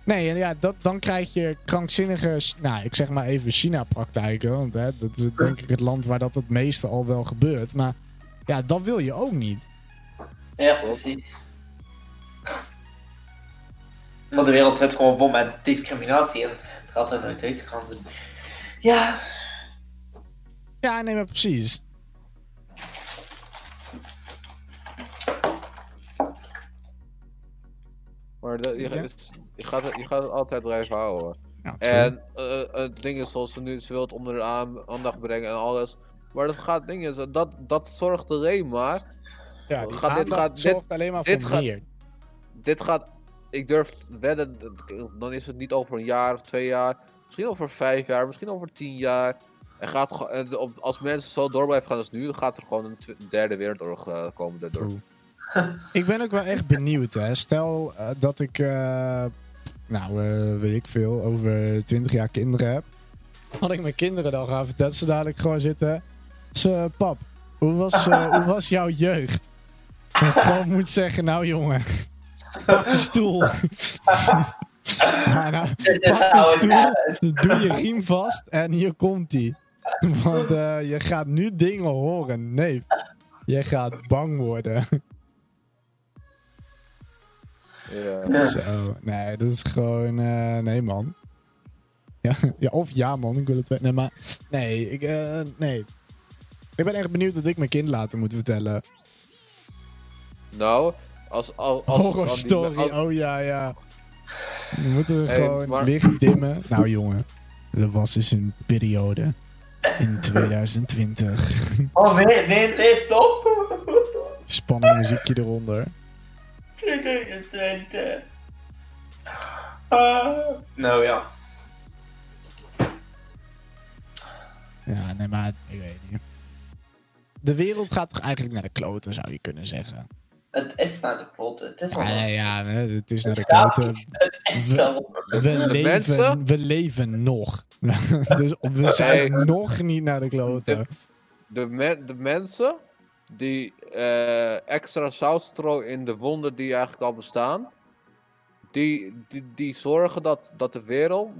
Nee, en ja, dat, dan krijg je krankzinnige, nou, ik zeg maar even China-praktijken. Want hè, dat is denk ik het land waar dat het meeste al wel gebeurt. Maar ja, dat wil je ook niet. Ja, precies. Maar de wereld zit gewoon vol met discriminatie en het gaat er nooit uit gaan. Dus... Ja, Ja, nee, maar precies. Maar dat, je, gaat het, je gaat het altijd blijven houden. Ja, En eh, het ding is, zoals ze nu ze wil het onder de aan- aandacht brengen en alles. Maar dat gaat ding is, dat, dat zorgt alleen maar. Ja, die gaat dit- gaat dit- zorgt alleen maar dit voor gaat-. Dit gaat. Ik durf te wedden, dan is het niet over een jaar of twee jaar. Misschien over vijf jaar, misschien over tien jaar. En gaat, als mensen zo door blijven gaan als nu, gaat er gewoon een derde wereldoorlog eh, komen daardoor. Ik ben ook wel echt benieuwd, hè. Stel eh, dat ik, eh, nou, weet ik veel, over 20 jaar kinderen heb. Had ik mijn kinderen dan gaan vertellen, ze dadelijk gewoon zitten. Ze, pap, hoe was, hoe was jouw jeugd? Ik gewoon moet zeggen, nou jongen, pak een stoel. Nou, is pak een stoel, doe je riem vast en hier komt ie. Want eh, je gaat nu dingen horen. Nee, je gaat bang worden. Ja. Zo, nee, dat is gewoon, eh, nee man. Ja, ja, of ja man, ik wil het weten. Nee, maar, nee, ik, eh, nee. Ik ben echt benieuwd dat ik mijn kind later moet vertellen. Nou, als. als, als Horror als story, als- oh ja, ja. We moeten Hey, gewoon maar- licht dimmen. Nou jongen, er was dus een periode in 2020. Oh nee, nee, nee, stop! Spannend muziekje eronder. Ah. Nou ja. Ja, nee, maar ik weet niet. De wereld gaat toch eigenlijk naar de kloten, zou je kunnen zeggen. Het is naar de kloten. Het is wel. Ja, nee, ja, hè, het is naar de klote. Het is zo. We De leven, mensen? we leven nog. dus we zijn nog niet naar de klote. De, me- de mensen die eh, extra strooien in de wonden die eigenlijk al bestaan, die, die, die zorgen dat, dat de wereld,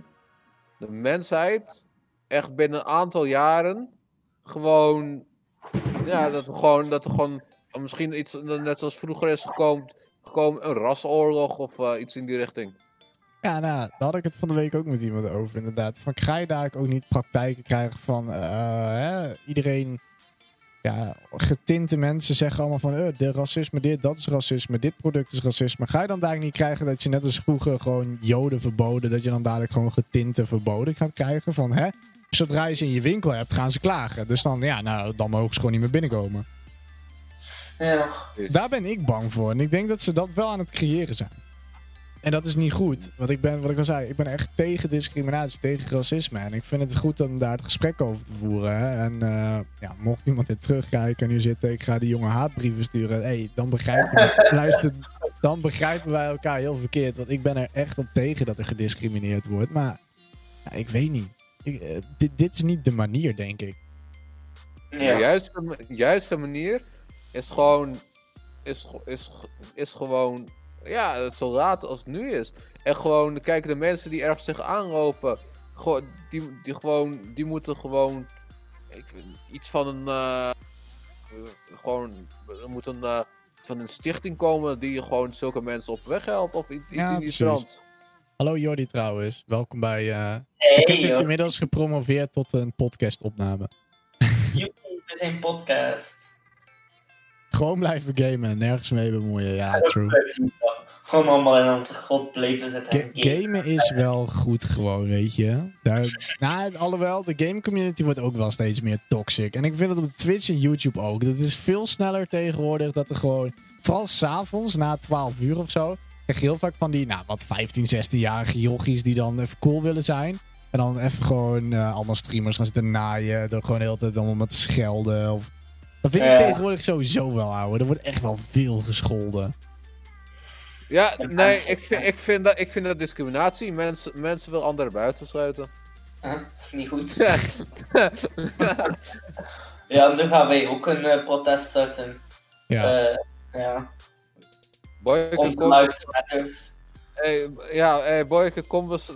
de mensheid, echt binnen een aantal jaren gewoon, ja, dat we gewoon, dat er gewoon misschien iets, net zoals vroeger is gekomen, gekomen een rasoorlog of eh, iets in die richting. Ja, nou, daar had ik het van de week ook met iemand over, inderdaad. Van, ga je daar ook niet praktijken krijgen van eh, hè, iedereen... Ja, getinte mensen zeggen allemaal van eh, de racisme dit, dat is racisme, dit product is racisme. Ga je dan daar niet krijgen dat je net als vroeger gewoon joden verboden, dat je dan dadelijk gewoon getinte verboden gaat krijgen van hè, zodra je ze in je winkel hebt, gaan ze klagen. Dus dan, ja, nou, dan mogen ze gewoon niet meer binnenkomen. Ja. Dus- Daar ben ik bang voor. En ik denk dat ze dat wel aan het creëren zijn. En dat is niet goed. Want ik ben, wat ik al zei, ik ben echt tegen discriminatie, tegen racisme. En ik vind het goed om daar het gesprek over te voeren. Hè. En eh, ja, mocht iemand dit terugkijken en nu zitten, ik ga die jongen haatbrieven sturen. hey, dan begrijpen we, luister, dan begrijpen wij elkaar heel verkeerd. Want ik ben er echt op tegen dat er gediscrimineerd wordt. Maar ja, ik weet niet. Ik, eh, dit, dit is niet de manier, denk ik. De Ja. juiste, ma- juiste manier is gewoon, is, is, is gewoon, ja, het zo laat als het nu is. En gewoon, kijk, de mensen die ergens zich aanlopen, gewoon, die, die, gewoon, die moeten gewoon ik, iets van een, eh, gewoon, er moet een, eh, van een stichting komen die gewoon zulke mensen op weg helpt of iets, Ja, in die trant. Hallo Jordi trouwens, welkom bij... eh, Hey, ik heb dit inmiddels gepromoveerd tot een podcastopname. YouTube is een podcast. Gewoon blijven gamen en nergens mee bemoeien. Ja, true. Gewoon allemaal in onze god blijven zitten. Gamen. is wel goed gewoon, weet je. Daar, nou, alhoewel, de game community wordt ook wel steeds meer toxic. En ik vind het op Twitch en YouTube ook. Dat is veel sneller tegenwoordig dat er gewoon... Vooral s'avonds, na 12 uur of zo... krijg je heel vaak van die, nou, wat 15, 16-jarige jochies... die dan even cool willen zijn. En dan even gewoon eh, allemaal streamers gaan zitten naaien... door gewoon de hele tijd allemaal met schelden of... Dat vind ik Ja. tegenwoordig sowieso wel, ouwe. Er wordt echt wel veel gescholden. Ja, nee, ik vind, ik, vind dat, ik vind dat discriminatie. Mensen, mensen willen anderen buitensluiten. Huh? Dat is niet goed. Ja. Ja, nu gaan wij ook een eh, protest starten. Ja. Eh, ja. Boyke, Onze kom, hey, ja, hey, Boyke, kom eens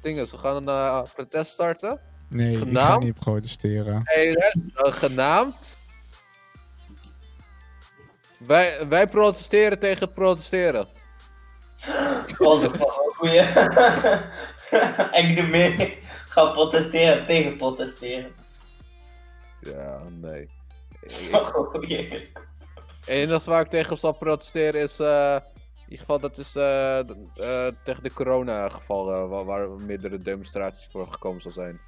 dingen. We gaan een eh, protest starten. Nee, ik ga genaamd? niet protesteren. Hey, eh, genaamd. Wij, wij protesteren tegen het protesteren. Was ook wel een goeie. ik doe mee. Ga protesteren tegen protesteren. Ja, nee. Ik- Wat een goeie. Het enige waar ik tegen zal protesteren is. eh, in ieder geval, dat is eh, eh, tegen de corona-gevallen. waar, waar meerdere demonstraties voor gekomen zal zijn.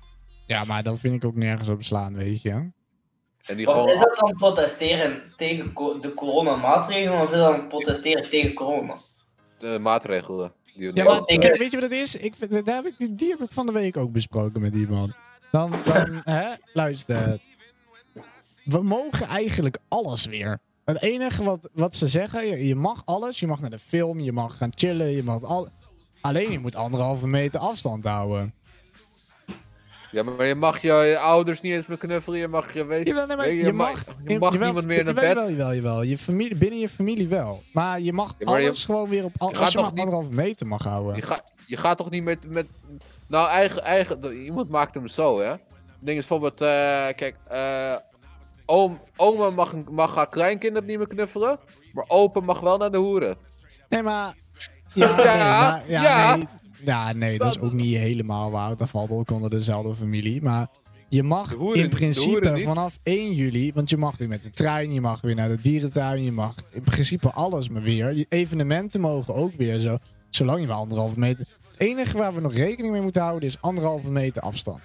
Ja, maar dan vind ik ook nergens op slaan, weet je. En die gewoon. is dat dan protesteren tegen de coronamaatregelen of is dat dan protesteren tegen corona? de maatregelen. Die Ja, maar ik- weet je wat het is? Ik, vind- daar heb ik, die- die heb ik van de week ook besproken met iemand. Dan, dan hè, luister. We mogen eigenlijk alles weer. Het enige wat, wat ze zeggen, je, je mag alles. Je mag naar de film, je mag gaan chillen, je mag al... Alleen je moet anderhalve meter afstand houden. Ja, maar je mag je, ouders niet eens meer knuffelen. Je mag je. Weet, Jawel, nee, maar weet je, je, mag, je mag niemand meer naar bed. Jawel, jawel, jawel. Je familie, binnen je familie wel. Maar je mag Ja, maar je- alles gewoon weer op... Al, als gaat je maar niet- anderhalve meter mag houden. Je, gaat je gaat toch niet met. met nou, eigen, eigen. Iemand maakt hem zo, hè? Ding is bijvoorbeeld. eh, kijk, eh. Oom, oma mag, mag haar kleinkinderen niet meer knuffelen. Maar opa mag wel naar de hoeren. Nee, maar... Ja, Ja, nee, maar, ja, ja. Nee, ja, nee, dat is ook niet helemaal waar. Dat valt ook onder dezelfde familie. Maar je mag hoeren- in principe vanaf 1 juli... Want je mag weer met de trein, je mag weer naar de dierentuin... Je mag in principe alles maar weer. Je evenementen mogen ook weer zo. Zolang je maar anderhalve meter... Het enige waar we nog rekening mee moeten houden is anderhalve meter afstand.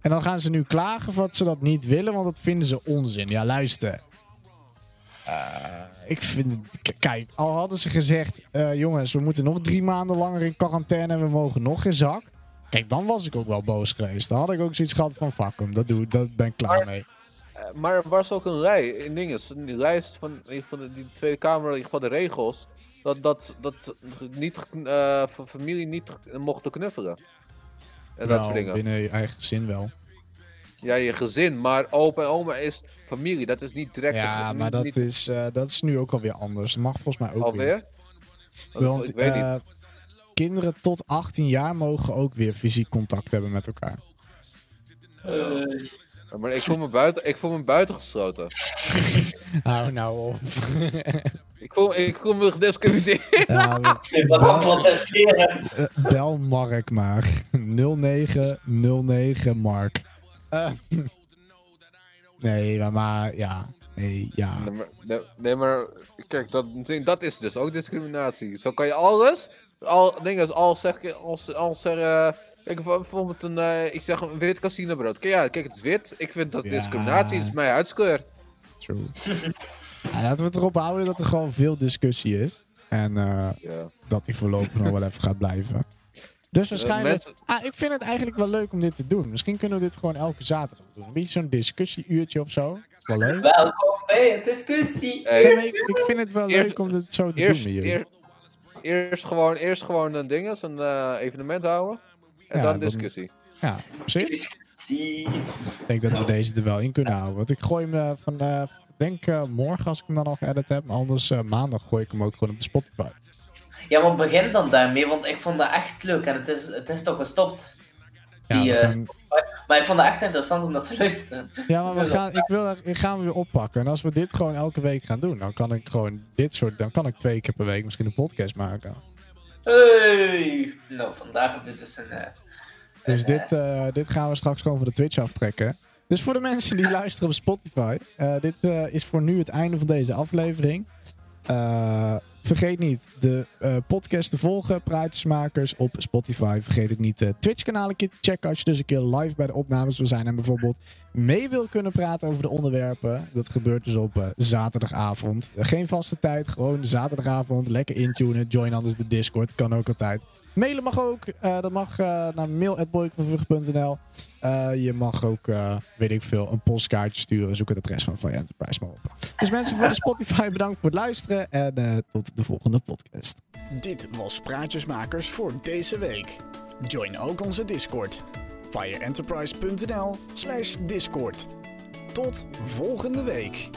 En dan gaan ze nu klagen dat ze dat niet willen, want dat vinden ze onzin. Ja, luister. Ik vind Kijk, al hadden ze gezegd... eh, jongens, we moeten nog drie maanden langer in quarantaine... en we mogen nog geen zak. Kijk, dan was ik ook wel boos geweest. Dan had ik ook zoiets gehad van... Fuck hem, dat, doe, dat ben ik klaar mee. Eh, Maar er was ook een rij in dingen. Die lijst van, van de, die Tweede Kamer, in ieder geval de regels. Dat, dat, dat niet, van familie niet mochten knuffelen. En dat soort dingen. binnen je eigen gezin wel. Ja, je gezin, maar opa en oma is familie. Dat is niet direct. Ja, niet- maar dat niet is, eh, dat is nu ook alweer anders. Dat mag volgens mij ook weer. alweer. Is- Want ik weet niet. eh, kinderen tot 18 jaar mogen ook weer fysiek contact hebben met elkaar. Eh, Maar ik voel me buiten, ik voel me buitengesloten. Hou nou op. Ik voel, ik voel me gediscrimineerd. ja, protesteren. eh, bel Mark maar. 0909 Mark. Eh, nee, maar, maar ja. Nee, ja. Nee maar, nee, maar kijk, dat, dat is dus ook discriminatie. Zo kan je alles, al dingen, al zeg als, als zeggen, kijk, bijvoorbeeld een, eh, ik zeg een wit casinobrood. Kijk, ja, kijk, het is wit. Ik vind dat Ja. discriminatie, het is mijn huidskleur. True. Ja, laten we het erop houden dat er gewoon veel discussie is. En eh, dat die voorlopig nog wel even gaat blijven. Dus waarschijnlijk... mensen- Ah, ik vind het eigenlijk wel leuk om dit te doen. Misschien kunnen we dit gewoon elke zaterdag doen. Een beetje zo'n discussieuurtje of zo. Is Wel leuk. Welkom bij een discussie. Hey, Nee, maar ik, ik vind het wel Eerst- leuk om dit zo te eerst, doen met jullie. eerst, eerst gewoon, eerst gewoon een ding, een eh, evenement houden. En Ja, dan dan- discussie. Ja. Discussie. Ik denk dat we deze er wel in kunnen houden. Want ik gooi hem eh, van, eh, denk eh, morgen als ik hem dan al geëdit heb. Maar anders eh, maandag gooi ik hem ook gewoon op de Spotify. Ja, maar begin dan daarmee, want ik vond dat echt leuk en het is, het is toch gestopt. Ja, Die, we eh, gaan- Maar ik vond het echt interessant om dat te luisteren. ja maar we gaan, ik, wil, ik ga hem weer oppakken. En als we dit gewoon elke week gaan doen, dan kan ik gewoon dit soort. Dan kan ik twee keer per week misschien een podcast maken. Hey. Nou, vandaag hebben we dus een... eh, Dus een, dit, eh, dit gaan we straks gewoon van de Twitch aftrekken. Dus voor de mensen die luisteren op Spotify, dit is voor nu het einde van deze aflevering. Eh, vergeet niet de eh, podcast te volgen, Praatjesmakers op Spotify. Vergeet ook niet de Twitch-kanaal een keer te checken als je dus een keer live bij de opnames wil zijn en bijvoorbeeld mee wil kunnen praten over de onderwerpen. Dat gebeurt dus op eh, zaterdagavond. Eh, geen vaste tijd, gewoon zaterdagavond. Lekker intunen, join anders de Discord, kan ook altijd. Mailen mag ook. eh, dat mag eh, naar mail.boykvanvug.nl. Eh, je mag ook, weet ik veel, een postkaartje sturen. Zoek het adres van Fire Enterprise maar op. Dus mensen voor de Spotify, bedankt voor het luisteren. En tot de volgende podcast. Dit was Praatjesmakers voor deze week. Join ook onze Discord. fireenterprise.nl slash discord. Tot volgende week.